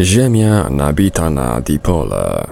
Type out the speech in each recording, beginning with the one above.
Ziemia nabita na dipole.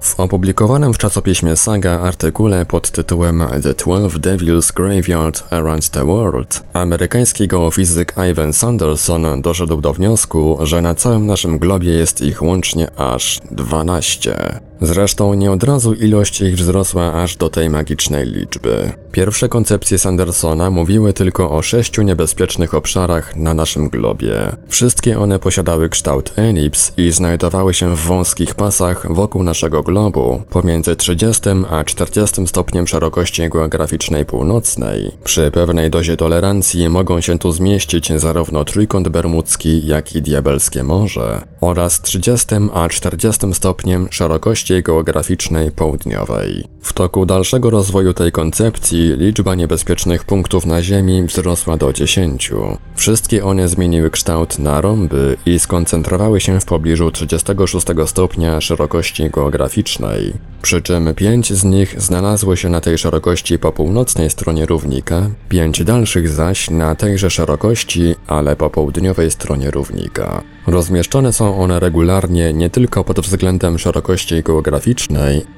W opublikowanym w czasopiśmie Saga artykule pod tytułem The Twelve Devils Graveyard Around the World amerykański geofizyk Ivan Sanderson doszedł do wniosku, że na całym naszym globie jest ich łącznie aż 12. Zresztą nie od razu ilość ich wzrosła aż do tej magicznej liczby. Pierwsze koncepcje Sandersona mówiły tylko o sześciu niebezpiecznych obszarach na naszym globie. Wszystkie one posiadały kształt elips i znajdowały się w wąskich pasach wokół naszego globu, pomiędzy 30 a 40 stopniem szerokości geograficznej północnej. Przy pewnej dozie tolerancji mogą się tu zmieścić zarówno trójkąt bermudzki, jak i diabelskie morze, oraz 30 a 40 stopniem szerokości geograficznej południowej. W toku dalszego rozwoju tej koncepcji liczba niebezpiecznych punktów na Ziemi wzrosła do 10. Wszystkie one zmieniły kształt na rąby i skoncentrowały się w pobliżu 36 stopnia szerokości geograficznej. Przy czym pięć z nich znalazło się na tej szerokości po północnej stronie równika, pięć dalszych zaś na tejże szerokości, ale po południowej stronie równika. Rozmieszczone są one regularnie nie tylko pod względem szerokości geograficznej,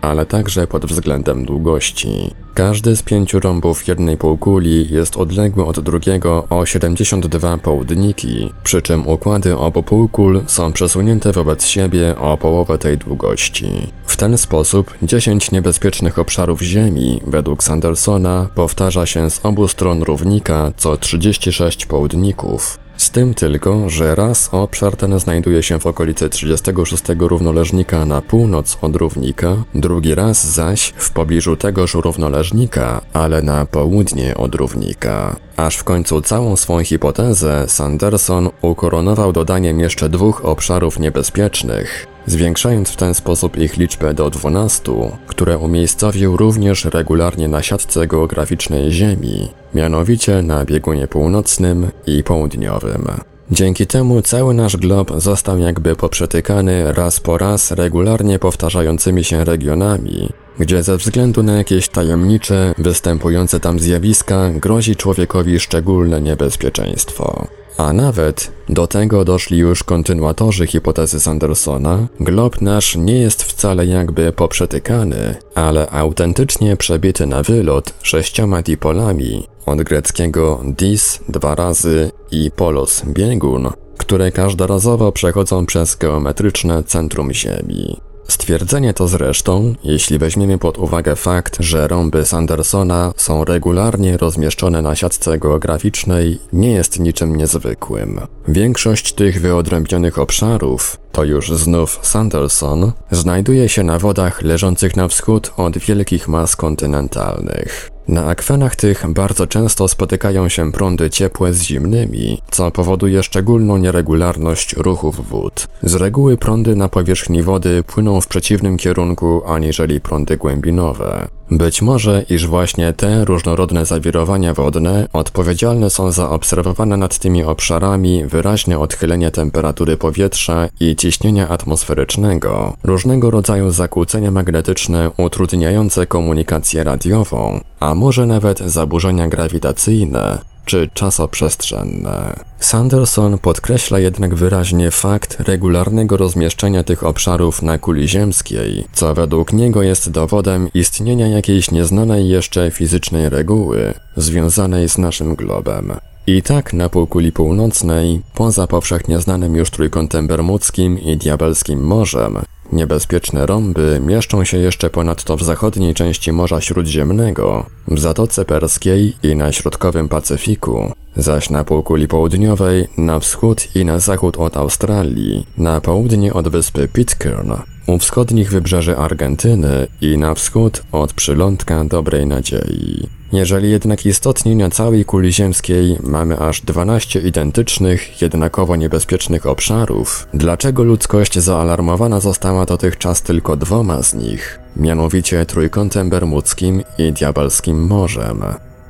ale także pod względem długości. Każdy z pięciu rąbów jednej półkuli jest odległy od drugiego o 72 południki, przy czym układy obu półkul są przesunięte wobec siebie o połowę tej długości. W ten sposób 10 niebezpiecznych obszarów Ziemi, według Sandersona, powtarza się z obu stron równika co 36 południków. Z tym tylko, że raz obszar ten znajduje się w okolicy 36 równoleżnika na północ od równika, drugi raz zaś w pobliżu tegoż równoleżnika, ale na południe od równika. Aż w końcu całą swą hipotezę Sanderson ukoronował dodaniem jeszcze dwóch obszarów niebezpiecznych, zwiększając w ten sposób ich liczbę do 12, które umiejscowił również regularnie na siatce geograficznej Ziemi, mianowicie na biegunie północnym i południowym. Dzięki temu cały nasz glob został jakby poprzetykany raz po raz regularnie powtarzającymi się regionami, gdzie ze względu na jakieś tajemnicze, występujące tam zjawiska grozi człowiekowi szczególne niebezpieczeństwo. A nawet do tego doszli już kontynuatorzy hipotezy Sandersona, glob nasz nie jest wcale jakby poprzetykany, ale autentycznie przebity na wylot sześcioma dipolami, od greckiego dis dwa razy i polos biegun, które każdorazowo przechodzą przez geometryczne centrum Ziemi. Stwierdzenie to zresztą, jeśli weźmiemy pod uwagę fakt, że rąby Sandersona są regularnie rozmieszczone na siatce geograficznej, nie jest niczym niezwykłym. Większość tych wyodrębnionych obszarów, to już znów Sanderson, znajduje się na wodach leżących na wschód od wielkich mas kontynentalnych. Na akwenach tych bardzo często spotykają się prądy ciepłe z zimnymi, co powoduje szczególną nieregularność ruchów wód. Z reguły prądy na powierzchni wody płyną w przeciwnym kierunku aniżeli prądy głębinowe. Być może, iż właśnie te różnorodne zawirowania wodne odpowiedzialne są za obserwowane nad tymi obszarami wyraźne odchylenie temperatury powietrza i ciśnienia atmosferycznego, różnego rodzaju zakłócenia magnetyczne utrudniające komunikację radiową, a może nawet zaburzenia grawitacyjne, czy czasoprzestrzenne. Sanderson podkreśla jednak wyraźnie fakt regularnego rozmieszczenia tych obszarów na kuli ziemskiej, co według niego jest dowodem istnienia jakiejś nieznanej jeszcze fizycznej reguły związanej z naszym globem. I tak na półkuli północnej, poza powszechnie znanym już trójkątem bermudzkim i diabelskim morzem, Niebezpieczne rąby mieszczą się jeszcze ponadto w zachodniej części Morza Śródziemnego, w Zatoce Perskiej i na środkowym Pacyfiku, zaś na półkuli południowej, na wschód i na zachód od Australii, na południe od wyspy Pitcairn, u wschodnich wybrzeży Argentyny i na wschód od przylądka Dobrej Nadziei. Jeżeli jednak istotnie na całej kuli ziemskiej mamy aż 12 identycznych, jednakowo niebezpiecznych obszarów, dlaczego ludzkość zaalarmowana została dotychczas tylko dwoma z nich, mianowicie Trójkątem Bermudzkim i Diabelskim Morzem?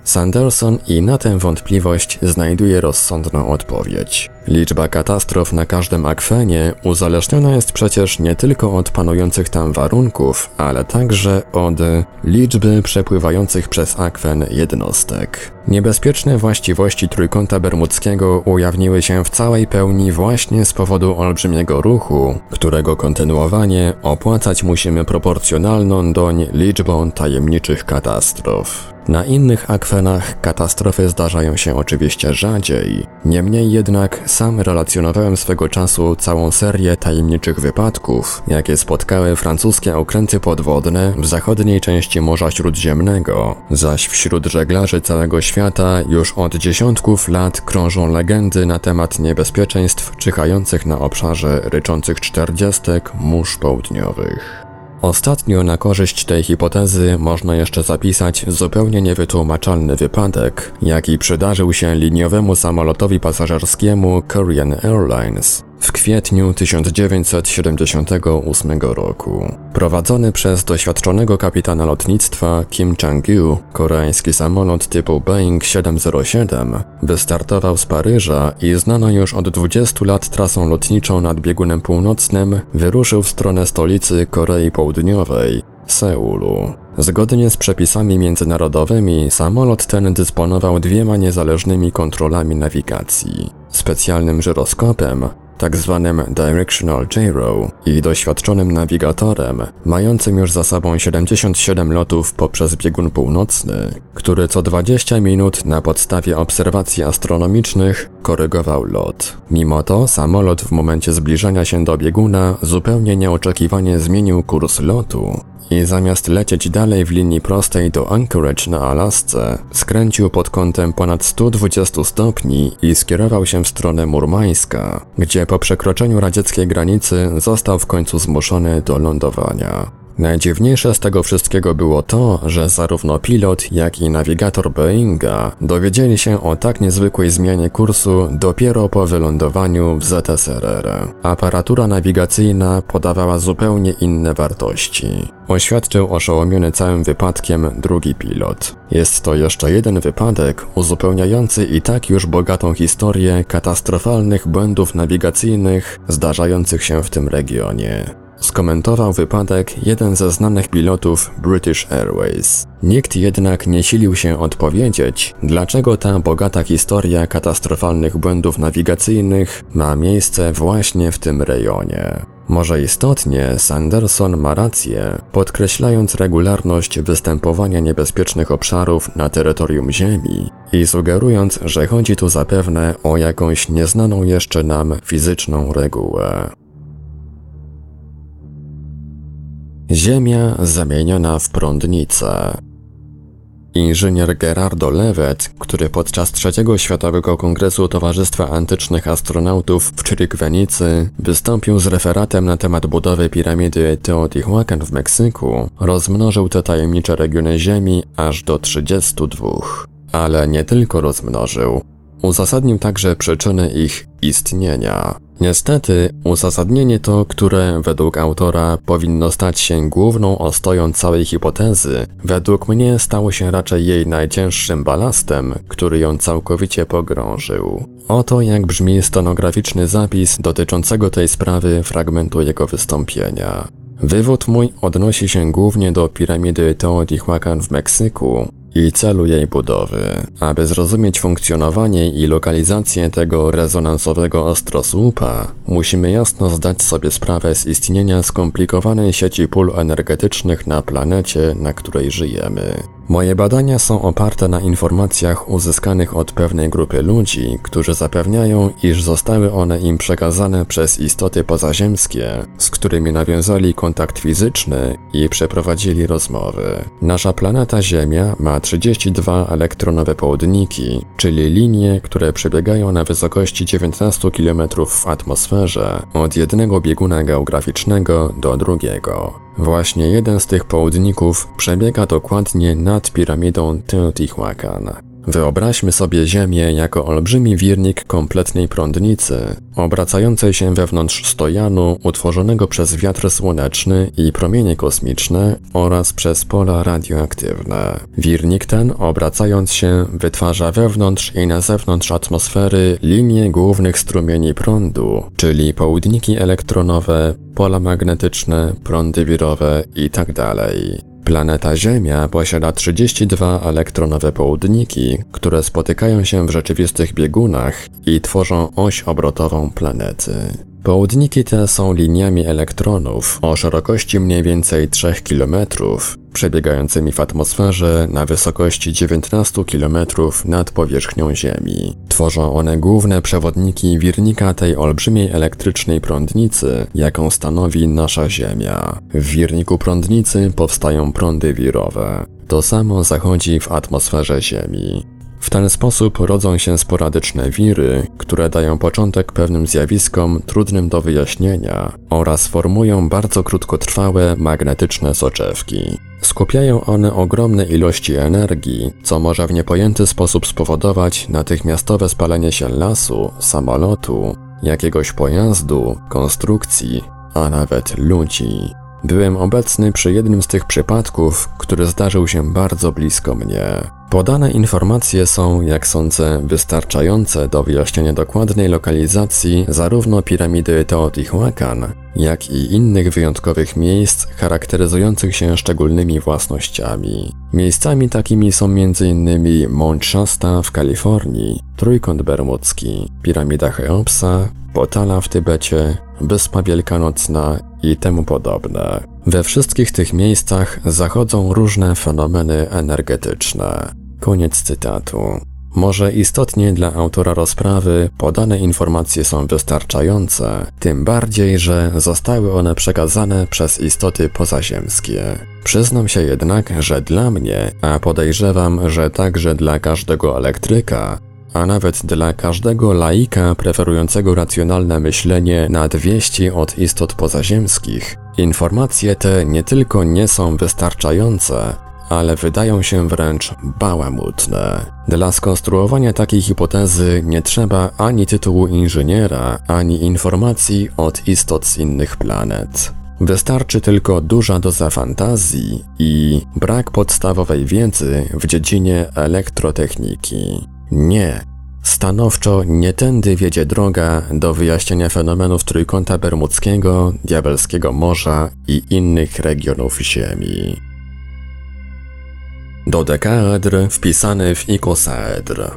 Sanderson i na tę wątpliwość znajduje rozsądną odpowiedź. Liczba katastrof na każdym akwenie uzależniona jest przecież nie tylko od panujących tam warunków, ale także od liczby przepływających przez akwen jednostek. Niebezpieczne właściwości Trójkąta Bermudzkiego ujawniły się w całej pełni właśnie z powodu olbrzymiego ruchu, którego kontynuowanie opłacać musimy proporcjonalną doń liczbą tajemniczych katastrof. Na innych akwenach katastrofy zdarzają się oczywiście rzadziej, niemniej jednak sam relacjonowałem swego czasu całą serię tajemniczych wypadków, jakie spotkały francuskie okręty podwodne w zachodniej części Morza Śródziemnego, zaś wśród żeglarzy całego świata już od dziesiątków lat krążą legendy na temat niebezpieczeństw czyhających na obszarze ryczących czterdziestek mórz południowych. Ostatnio na korzyść tej hipotezy można jeszcze zapisać zupełnie niewytłumaczalny wypadek, jaki przydarzył się liniowemu samolotowi pasażerskiemu Korean Airlines w kwietniu 1978 roku. Prowadzony przez doświadczonego kapitana lotnictwa Kim Chang-yu, koreański samolot typu Boeing 707 wystartował z Paryża i znano już od 20 lat trasą lotniczą nad biegunem północnym, wyruszył w stronę stolicy Korei Południowej, Seulu. Zgodnie z przepisami międzynarodowymi, samolot ten dysponował dwiema niezależnymi kontrolami nawigacji: specjalnym żyroskopem tak zwanym Directional Gyro i doświadczonym nawigatorem, mającym już za sobą 77 lotów poprzez biegun północny, który co 20 minut na podstawie obserwacji astronomicznych korygował lot. Mimo to samolot w momencie zbliżania się do bieguna zupełnie nieoczekiwanie zmienił kurs lotu i zamiast lecieć dalej w linii prostej do Anchorage na Alasce, skręcił pod kątem ponad 120 stopni i skierował się w stronę Murmańska, gdzie po przekroczeniu radzieckiej granicy został w końcu zmuszony do lądowania. Najdziwniejsze z tego wszystkiego było to, że zarówno pilot, jak i nawigator Boeinga dowiedzieli się o tak niezwykłej zmianie kursu dopiero po wylądowaniu w ZSRR. Aparatura nawigacyjna podawała zupełnie inne wartości. Oświadczył oszołomiony całym wypadkiem drugi pilot. Jest to jeszcze jeden wypadek uzupełniający i tak już bogatą historię katastrofalnych błędów nawigacyjnych zdarzających się w tym regionie. Skomentował wypadek jeden ze znanych pilotów British Airways. Nikt jednak nie silił się odpowiedzieć, dlaczego ta bogata historia katastrofalnych błędów nawigacyjnych ma miejsce właśnie w tym rejonie. Może istotnie Sanderson ma rację, podkreślając regularność występowania niebezpiecznych obszarów na terytorium Ziemi i sugerując, że chodzi tu zapewne o jakąś nieznaną jeszcze nam fizyczną regułę. Ziemia zamieniona w prądnicę. Inżynier Gerardo Levet, który podczas trzeciego Światowego Kongresu Towarzystwa Antycznych Astronautów w Chirikwenicy wystąpił z referatem na temat budowy piramidy Teotihuacan w Meksyku, rozmnożył te tajemnicze regiony Ziemi aż do 32. Ale nie tylko rozmnożył, Uzasadnił także przyczyny ich istnienia. Niestety, uzasadnienie to, które według autora powinno stać się główną ostoją całej hipotezy, według mnie stało się raczej jej najcięższym balastem, który ją całkowicie pogrążył. Oto jak brzmi stenograficzny zapis dotyczącego tej sprawy fragmentu jego wystąpienia. Wywód mój odnosi się głównie do piramidy Teotihuacan w Meksyku, i celu jej budowy. Aby zrozumieć funkcjonowanie i lokalizację tego rezonansowego ostrosłupa, musimy jasno zdać sobie sprawę z istnienia skomplikowanej sieci pól energetycznych na planecie, na której żyjemy. Moje badania są oparte na informacjach uzyskanych od pewnej grupy ludzi, którzy zapewniają, iż zostały one im przekazane przez istoty pozaziemskie, z którymi nawiązali kontakt fizyczny i przeprowadzili rozmowy. Nasza planeta Ziemia ma 32 elektronowe południki, czyli linie, które przebiegają na wysokości 19 km w atmosferze od jednego bieguna geograficznego do drugiego. Właśnie jeden z tych południków przebiega dokładnie nad piramidą Teotihuacan. Wyobraźmy sobie Ziemię jako olbrzymi wirnik kompletnej prądnicy, obracającej się wewnątrz stojanu utworzonego przez wiatr słoneczny i promienie kosmiczne oraz przez pola radioaktywne. Wirnik ten, obracając się, wytwarza wewnątrz i na zewnątrz atmosfery linie głównych strumieni prądu, czyli południki elektronowe, pola magnetyczne, prądy wirowe itd. Planeta Ziemia posiada 32 elektronowe południki, które spotykają się w rzeczywistych biegunach i tworzą oś obrotową planety. Południki te są liniami elektronów o szerokości mniej więcej 3 km, przebiegającymi w atmosferze na wysokości 19 km nad powierzchnią Ziemi. Tworzą one główne przewodniki wirnika tej olbrzymiej elektrycznej prądnicy, jaką stanowi nasza Ziemia. W wirniku prądnicy powstają prądy wirowe. To samo zachodzi w atmosferze Ziemi. W ten sposób rodzą się sporadyczne wiry, które dają początek pewnym zjawiskom trudnym do wyjaśnienia oraz formują bardzo krótkotrwałe magnetyczne soczewki. Skupiają one ogromne ilości energii, co może w niepojęty sposób spowodować natychmiastowe spalenie się lasu, samolotu, jakiegoś pojazdu, konstrukcji, a nawet ludzi. Byłem obecny przy jednym z tych przypadków, który zdarzył się bardzo blisko mnie. Podane informacje są, jak sądzę, wystarczające do wyjaśnienia dokładnej lokalizacji zarówno piramidy Teotihuacan, jak i innych wyjątkowych miejsc charakteryzujących się szczególnymi własnościami. Miejscami takimi są m.in. Mount Shasta w Kalifornii, Trójkąt Bermudzki, piramida Cheopsa, Potala w Tybecie, Wyspa Wielkanocna i temu podobne. We wszystkich tych miejscach zachodzą różne fenomeny energetyczne. Koniec cytatu. Może istotnie dla autora rozprawy podane informacje są wystarczające, tym bardziej, że zostały one przekazane przez istoty pozaziemskie. Przyznam się jednak, że dla mnie, a podejrzewam, że także dla każdego elektryka, a nawet dla każdego laika preferującego racjonalne myślenie nad wieści od istot pozaziemskich, informacje te nie tylko nie są wystarczające, ale wydają się wręcz bałamutne. Dla skonstruowania takiej hipotezy nie trzeba ani tytułu inżyniera, ani informacji od istot z innych planet. Wystarczy tylko duża doza fantazji i brak podstawowej wiedzy w dziedzinie elektrotechniki. Nie. Stanowczo nie tędy wiedzie droga do wyjaśnienia fenomenów Trójkąta Bermudzkiego, Diabelskiego Morza i innych regionów Ziemi. Dodekaedr wpisany w ikosaedr.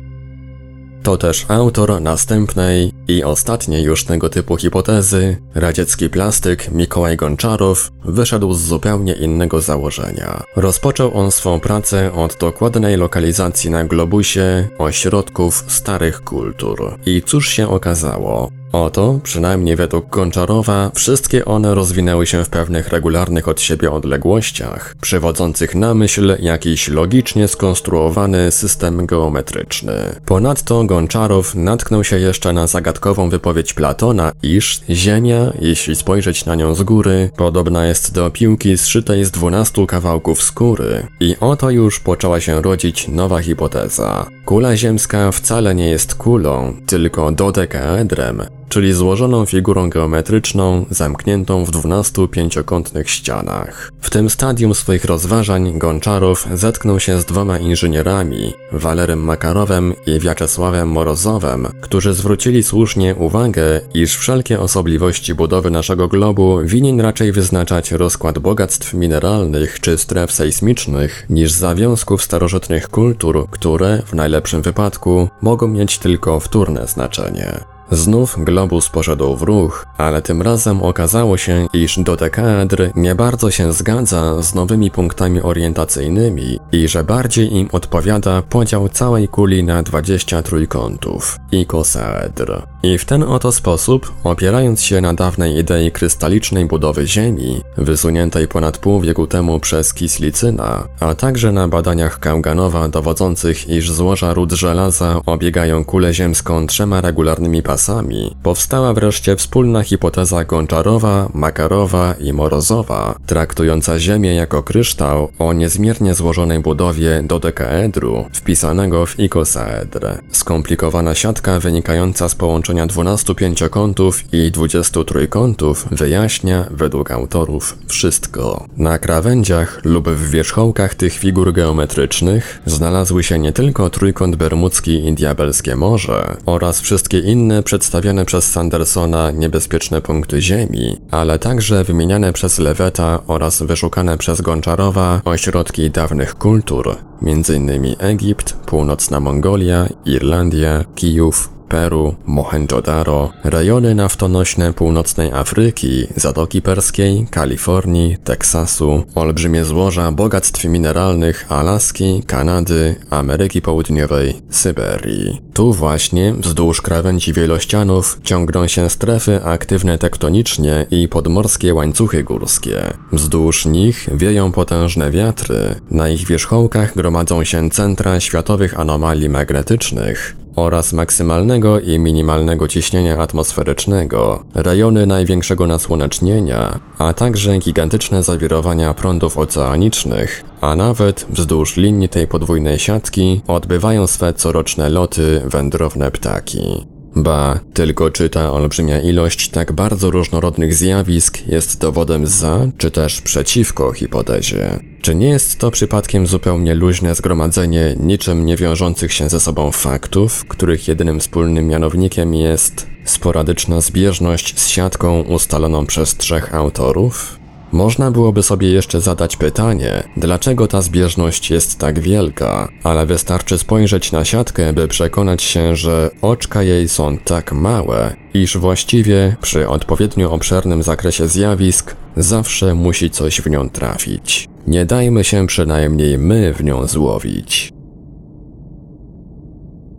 To też autor następnej i ostatniej już tego typu hipotezy, radziecki plastyk Mikołaj Gonczarow, wyszedł z zupełnie innego założenia. Rozpoczął on swą pracę od dokładnej lokalizacji na globusie ośrodków starych kultur. I cóż się okazało? Oto, przynajmniej według Gonczarowa, wszystkie one rozwinęły się w pewnych regularnych od siebie odległościach, przywodzących na myśl jakiś logicznie skonstruowany system geometryczny. Ponadto Gonczarow natknął się jeszcze na zagadkową wypowiedź Platona, iż Ziemia, jeśli spojrzeć na nią z góry, podobna jest do piłki zszytej z dwunastu kawałków skóry. I oto już poczęła się rodzić nowa hipoteza. Kula ziemska wcale nie jest kulą, tylko dodekaedrem, czyli złożoną figurą geometryczną zamkniętą w 12 pięciokątnych ścianach. W tym stadium swoich rozważań Gonczarow zetknął się z dwoma inżynierami, Walerem Makarowem i Wiaczesławem Morozowem, którzy zwrócili słusznie uwagę, iż wszelkie osobliwości budowy naszego globu winien raczej wyznaczać rozkład bogactw mineralnych czy stref sejsmicznych niż zawiązków starożytnych kultur, które w najlepszym wypadku mogą mieć tylko wtórne znaczenie. Znów globus poszedł w ruch, ale tym razem okazało się, iż dodekaedr nie bardzo się zgadza z nowymi punktami orientacyjnymi i że bardziej im odpowiada podział całej kuli na 20 trójkątów ikosaedr. I w ten oto sposób, opierając się na dawnej idei krystalicznej budowy Ziemi, wysuniętej ponad pół wieku temu przez Kislicyna, a także na badaniach Kauganowa dowodzących, iż złoża ród żelaza obiegają kulę ziemską trzema regularnymi pasami, powstała wreszcie wspólna hipoteza Gonczarowa, Makarowa i Morozowa, traktująca Ziemię jako kryształ o niezmiernie złożonej budowie dodekaedru, wpisanego w ikosaedr. Skomplikowana siatka wynikająca z połączenia 12 pięciokątów i 20 trójkątów wyjaśnia, według autorów, wszystko. Na krawędziach lub w wierzchołkach tych figur geometrycznych znalazły się nie tylko trójkąt bermudzki i diabelskie morze oraz wszystkie inne przedstawione przez Sandersona niebezpieczne punkty Ziemi, ale także wymieniane przez Leweta oraz wyszukane przez Gonczarowa ośrodki dawnych kultur, m.in. Egipt, północna Mongolia, Irlandia, Kijów, Peru, Mohenjo-Daro, rejony naftonośne północnej Afryki, Zatoki Perskiej, Kalifornii, Teksasu, olbrzymie złoża bogactw mineralnych Alaski, Kanady, Ameryki Południowej, Syberii. Tu właśnie, wzdłuż krawędzi wielościanów, ciągną się strefy aktywne tektonicznie i podmorskie łańcuchy górskie. Wzdłuż nich wieją potężne wiatry, na ich wierzchołkach gromadzą się centra światowych anomalii magnetycznych, oraz maksymalnego i minimalnego ciśnienia atmosferycznego, rejony największego nasłonecznienia, a także gigantyczne zawirowania prądów oceanicznych, a nawet wzdłuż linii tej podwójnej siatki odbywają swe coroczne loty wędrowne ptaki. Ba, tylko czy ta olbrzymia ilość tak bardzo różnorodnych zjawisk jest dowodem za, czy też przeciwko hipotezie? Czy nie jest to przypadkiem zupełnie luźne zgromadzenie niczym nie wiążących się ze sobą faktów, których jedynym wspólnym mianownikiem jest sporadyczna zbieżność z siatką ustaloną przez trzech autorów? Można byłoby sobie jeszcze zadać pytanie, dlaczego ta zbieżność jest tak wielka, ale wystarczy spojrzeć na siatkę, by przekonać się, że oczka jej są tak małe, iż właściwie przy odpowiednio obszernym zakresie zjawisk zawsze musi coś w nią trafić. Nie dajmy się przynajmniej my w nią złowić.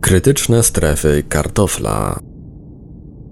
Krytyczne strefy kartofla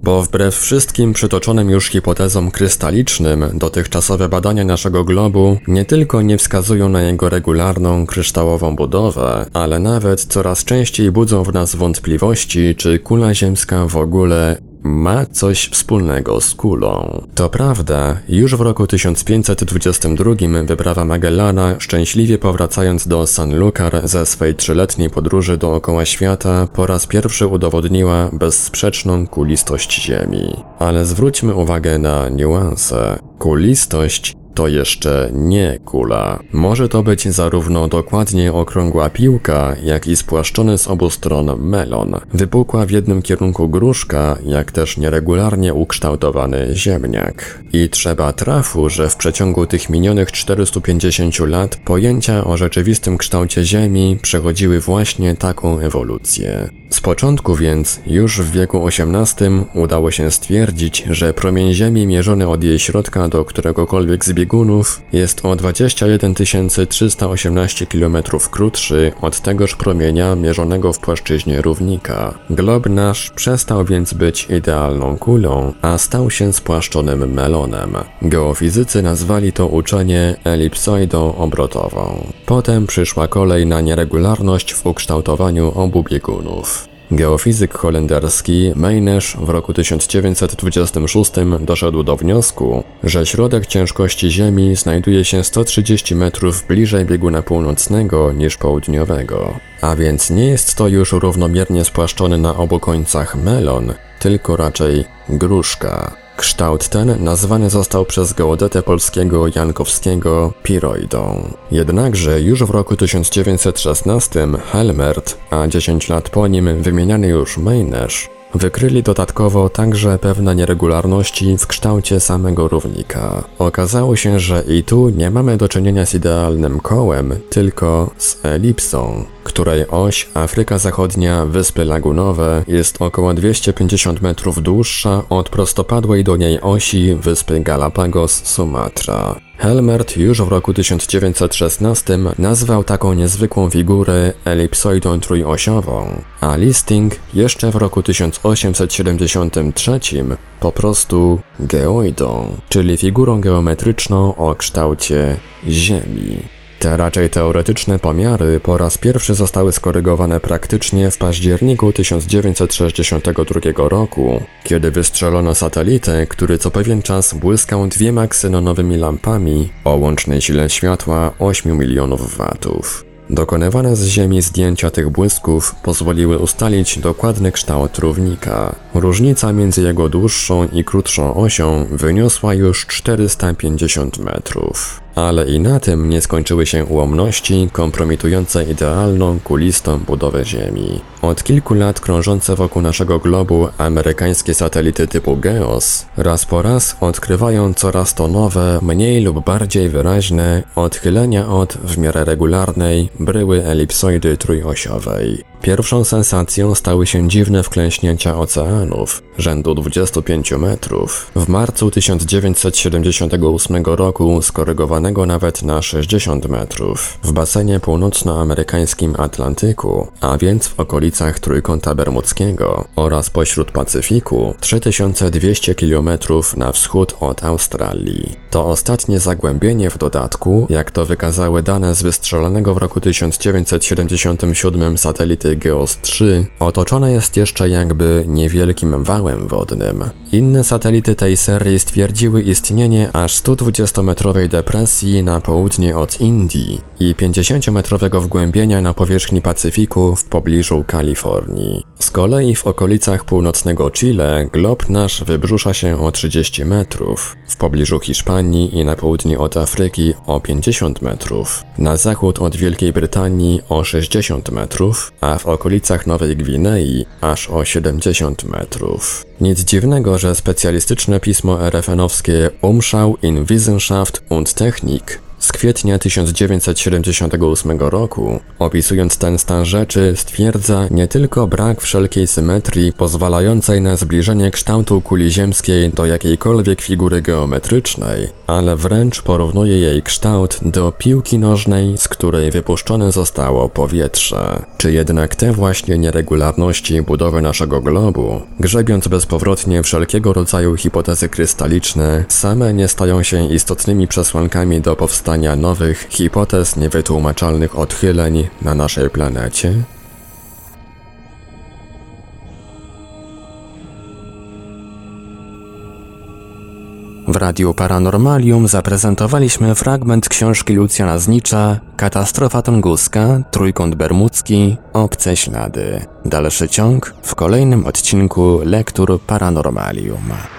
bo wbrew wszystkim przytoczonym już hipotezom krystalicznym, dotychczasowe badania naszego globu nie tylko nie wskazują na jego regularną, kryształową budowę, ale nawet coraz częściej budzą w nas wątpliwości, czy kula ziemska w ogóle ma coś wspólnego z kulą. To prawda, już w roku 1522 wyprawa Magellana, szczęśliwie powracając do San Lucar ze swej trzyletniej podróży dookoła świata, po raz pierwszy udowodniła bezsprzeczną kulistość Ziemi. Ale zwróćmy uwagę na niuanse. Kulistość to jeszcze nie kula. Może to być zarówno dokładnie okrągła piłka, jak i spłaszczony z obu stron melon. Wypukła w jednym kierunku gruszka, jak też nieregularnie ukształtowany ziemniak. I trzeba trafu, że w przeciągu tych minionych 450 lat pojęcia o rzeczywistym kształcie Ziemi przechodziły właśnie taką ewolucję. Z początku więc, już w wieku XVIII udało się stwierdzić, że promień Ziemi mierzony od jej środka do któregokolwiek z biegunów jest o 21 318 km krótszy od tegoż promienia mierzonego w płaszczyźnie równika. Glob nasz przestał więc być idealną kulą, a stał się spłaszczonym melonem. Geofizycy nazwali to uczenie elipsoidą-obrotową. Potem przyszła kolej na nieregularność w ukształtowaniu obu biegunów. Geofizyk holenderski Meynesch w roku 1926 doszedł do wniosku, że środek ciężkości Ziemi znajduje się 130 metrów bliżej bieguna północnego niż południowego. A więc nie jest to już równomiernie spłaszczony na obu końcach melon, tylko raczej gruszka. Kształt ten nazwany został przez geodetę polskiego Jankowskiego piroidą. Jednakże już w roku 1916 Helmert, a 10 lat po nim wymieniany już Meynesch, Wykryli dodatkowo także pewne nieregularności w kształcie samego równika. Okazało się, że i tu nie mamy do czynienia z idealnym kołem, tylko z elipsą, której oś Afryka Zachodnia, Wyspy Lagunowe jest około 250 metrów dłuższa od prostopadłej do niej osi Wyspy Galapagos, Sumatra. Helmert już w roku 1916 nazwał taką niezwykłą figurę elipsoidą trójosiową, a Listing jeszcze w roku 1873 po prostu geoidą, czyli figurą geometryczną o kształcie Ziemi. Te raczej teoretyczne pomiary po raz pierwszy zostały skorygowane praktycznie w październiku 1962 roku, kiedy wystrzelono satelitę, który co pewien czas błyskał dwiema ksenonowymi lampami o łącznej sile światła 8 milionów watów. Dokonywane z Ziemi zdjęcia tych błysków pozwoliły ustalić dokładny kształt równika. Różnica między jego dłuższą i krótszą osią wyniosła już 450 metrów. Ale i na tym nie skończyły się ułomności kompromitujące idealną, kulistą budowę Ziemi. Od kilku lat krążące wokół naszego globu amerykańskie satelity typu GEOS raz po raz odkrywają coraz to nowe, mniej lub bardziej wyraźne odchylenia od w miarę regularnej bryły elipsoidy trójosiowej. Pierwszą sensacją stały się dziwne wklęśnięcia oceanów, rzędu 25 metrów. W marcu 1978 roku skorygowanego nawet na 60 metrów w basenie północnoamerykańskim Atlantyku, a więc w okolicach Trójkąta Bermudzkiego oraz pośród Pacyfiku 3200 km na wschód od Australii. To ostatnie zagłębienie w dodatku, jak to wykazały dane z wystrzelonego w roku 1977 satelity planety Geos-3 otoczone jest jeszcze jakby niewielkim wałem wodnym. Inne satelity tej serii stwierdziły istnienie aż 120-metrowej depresji na południe od Indii i 50-metrowego wgłębienia na powierzchni Pacyfiku w pobliżu Kalifornii. Z kolei w okolicach północnego Chile glob nasz wybrzusza się o 30 metrów, w pobliżu Hiszpanii i na południe od Afryki o 50 metrów, na zachód od Wielkiej Brytanii o 60 metrów, a w okolicach Nowej Gwinei aż o 70 metrów. Nic dziwnego, że specjalistyczne pismo RFN-owskie Umschau in Wissenschaft und Technik z kwietnia 1978 roku, opisując ten stan rzeczy, stwierdza nie tylko brak wszelkiej symetrii pozwalającej na zbliżenie kształtu kuli ziemskiej do jakiejkolwiek figury geometrycznej, ale wręcz porównuje jej kształt do piłki nożnej, z której wypuszczone zostało powietrze. Czy jednak te właśnie nieregularności budowy naszego globu, grzebiąc bezpowrotnie wszelkiego rodzaju hipotezy krystaliczne, same nie stają się istotnymi przesłankami do powstania powstania nowych hipotez niewytłumaczalnych odchyleń na naszej planecie? W Radiu Paranormalium zaprezentowaliśmy fragment książki Lucjana Znicza Katastrofa Tunguska, Trójkąt Bermudzki, Obce Ślady. Dalszy ciąg w kolejnym odcinku Lektur Paranormalium.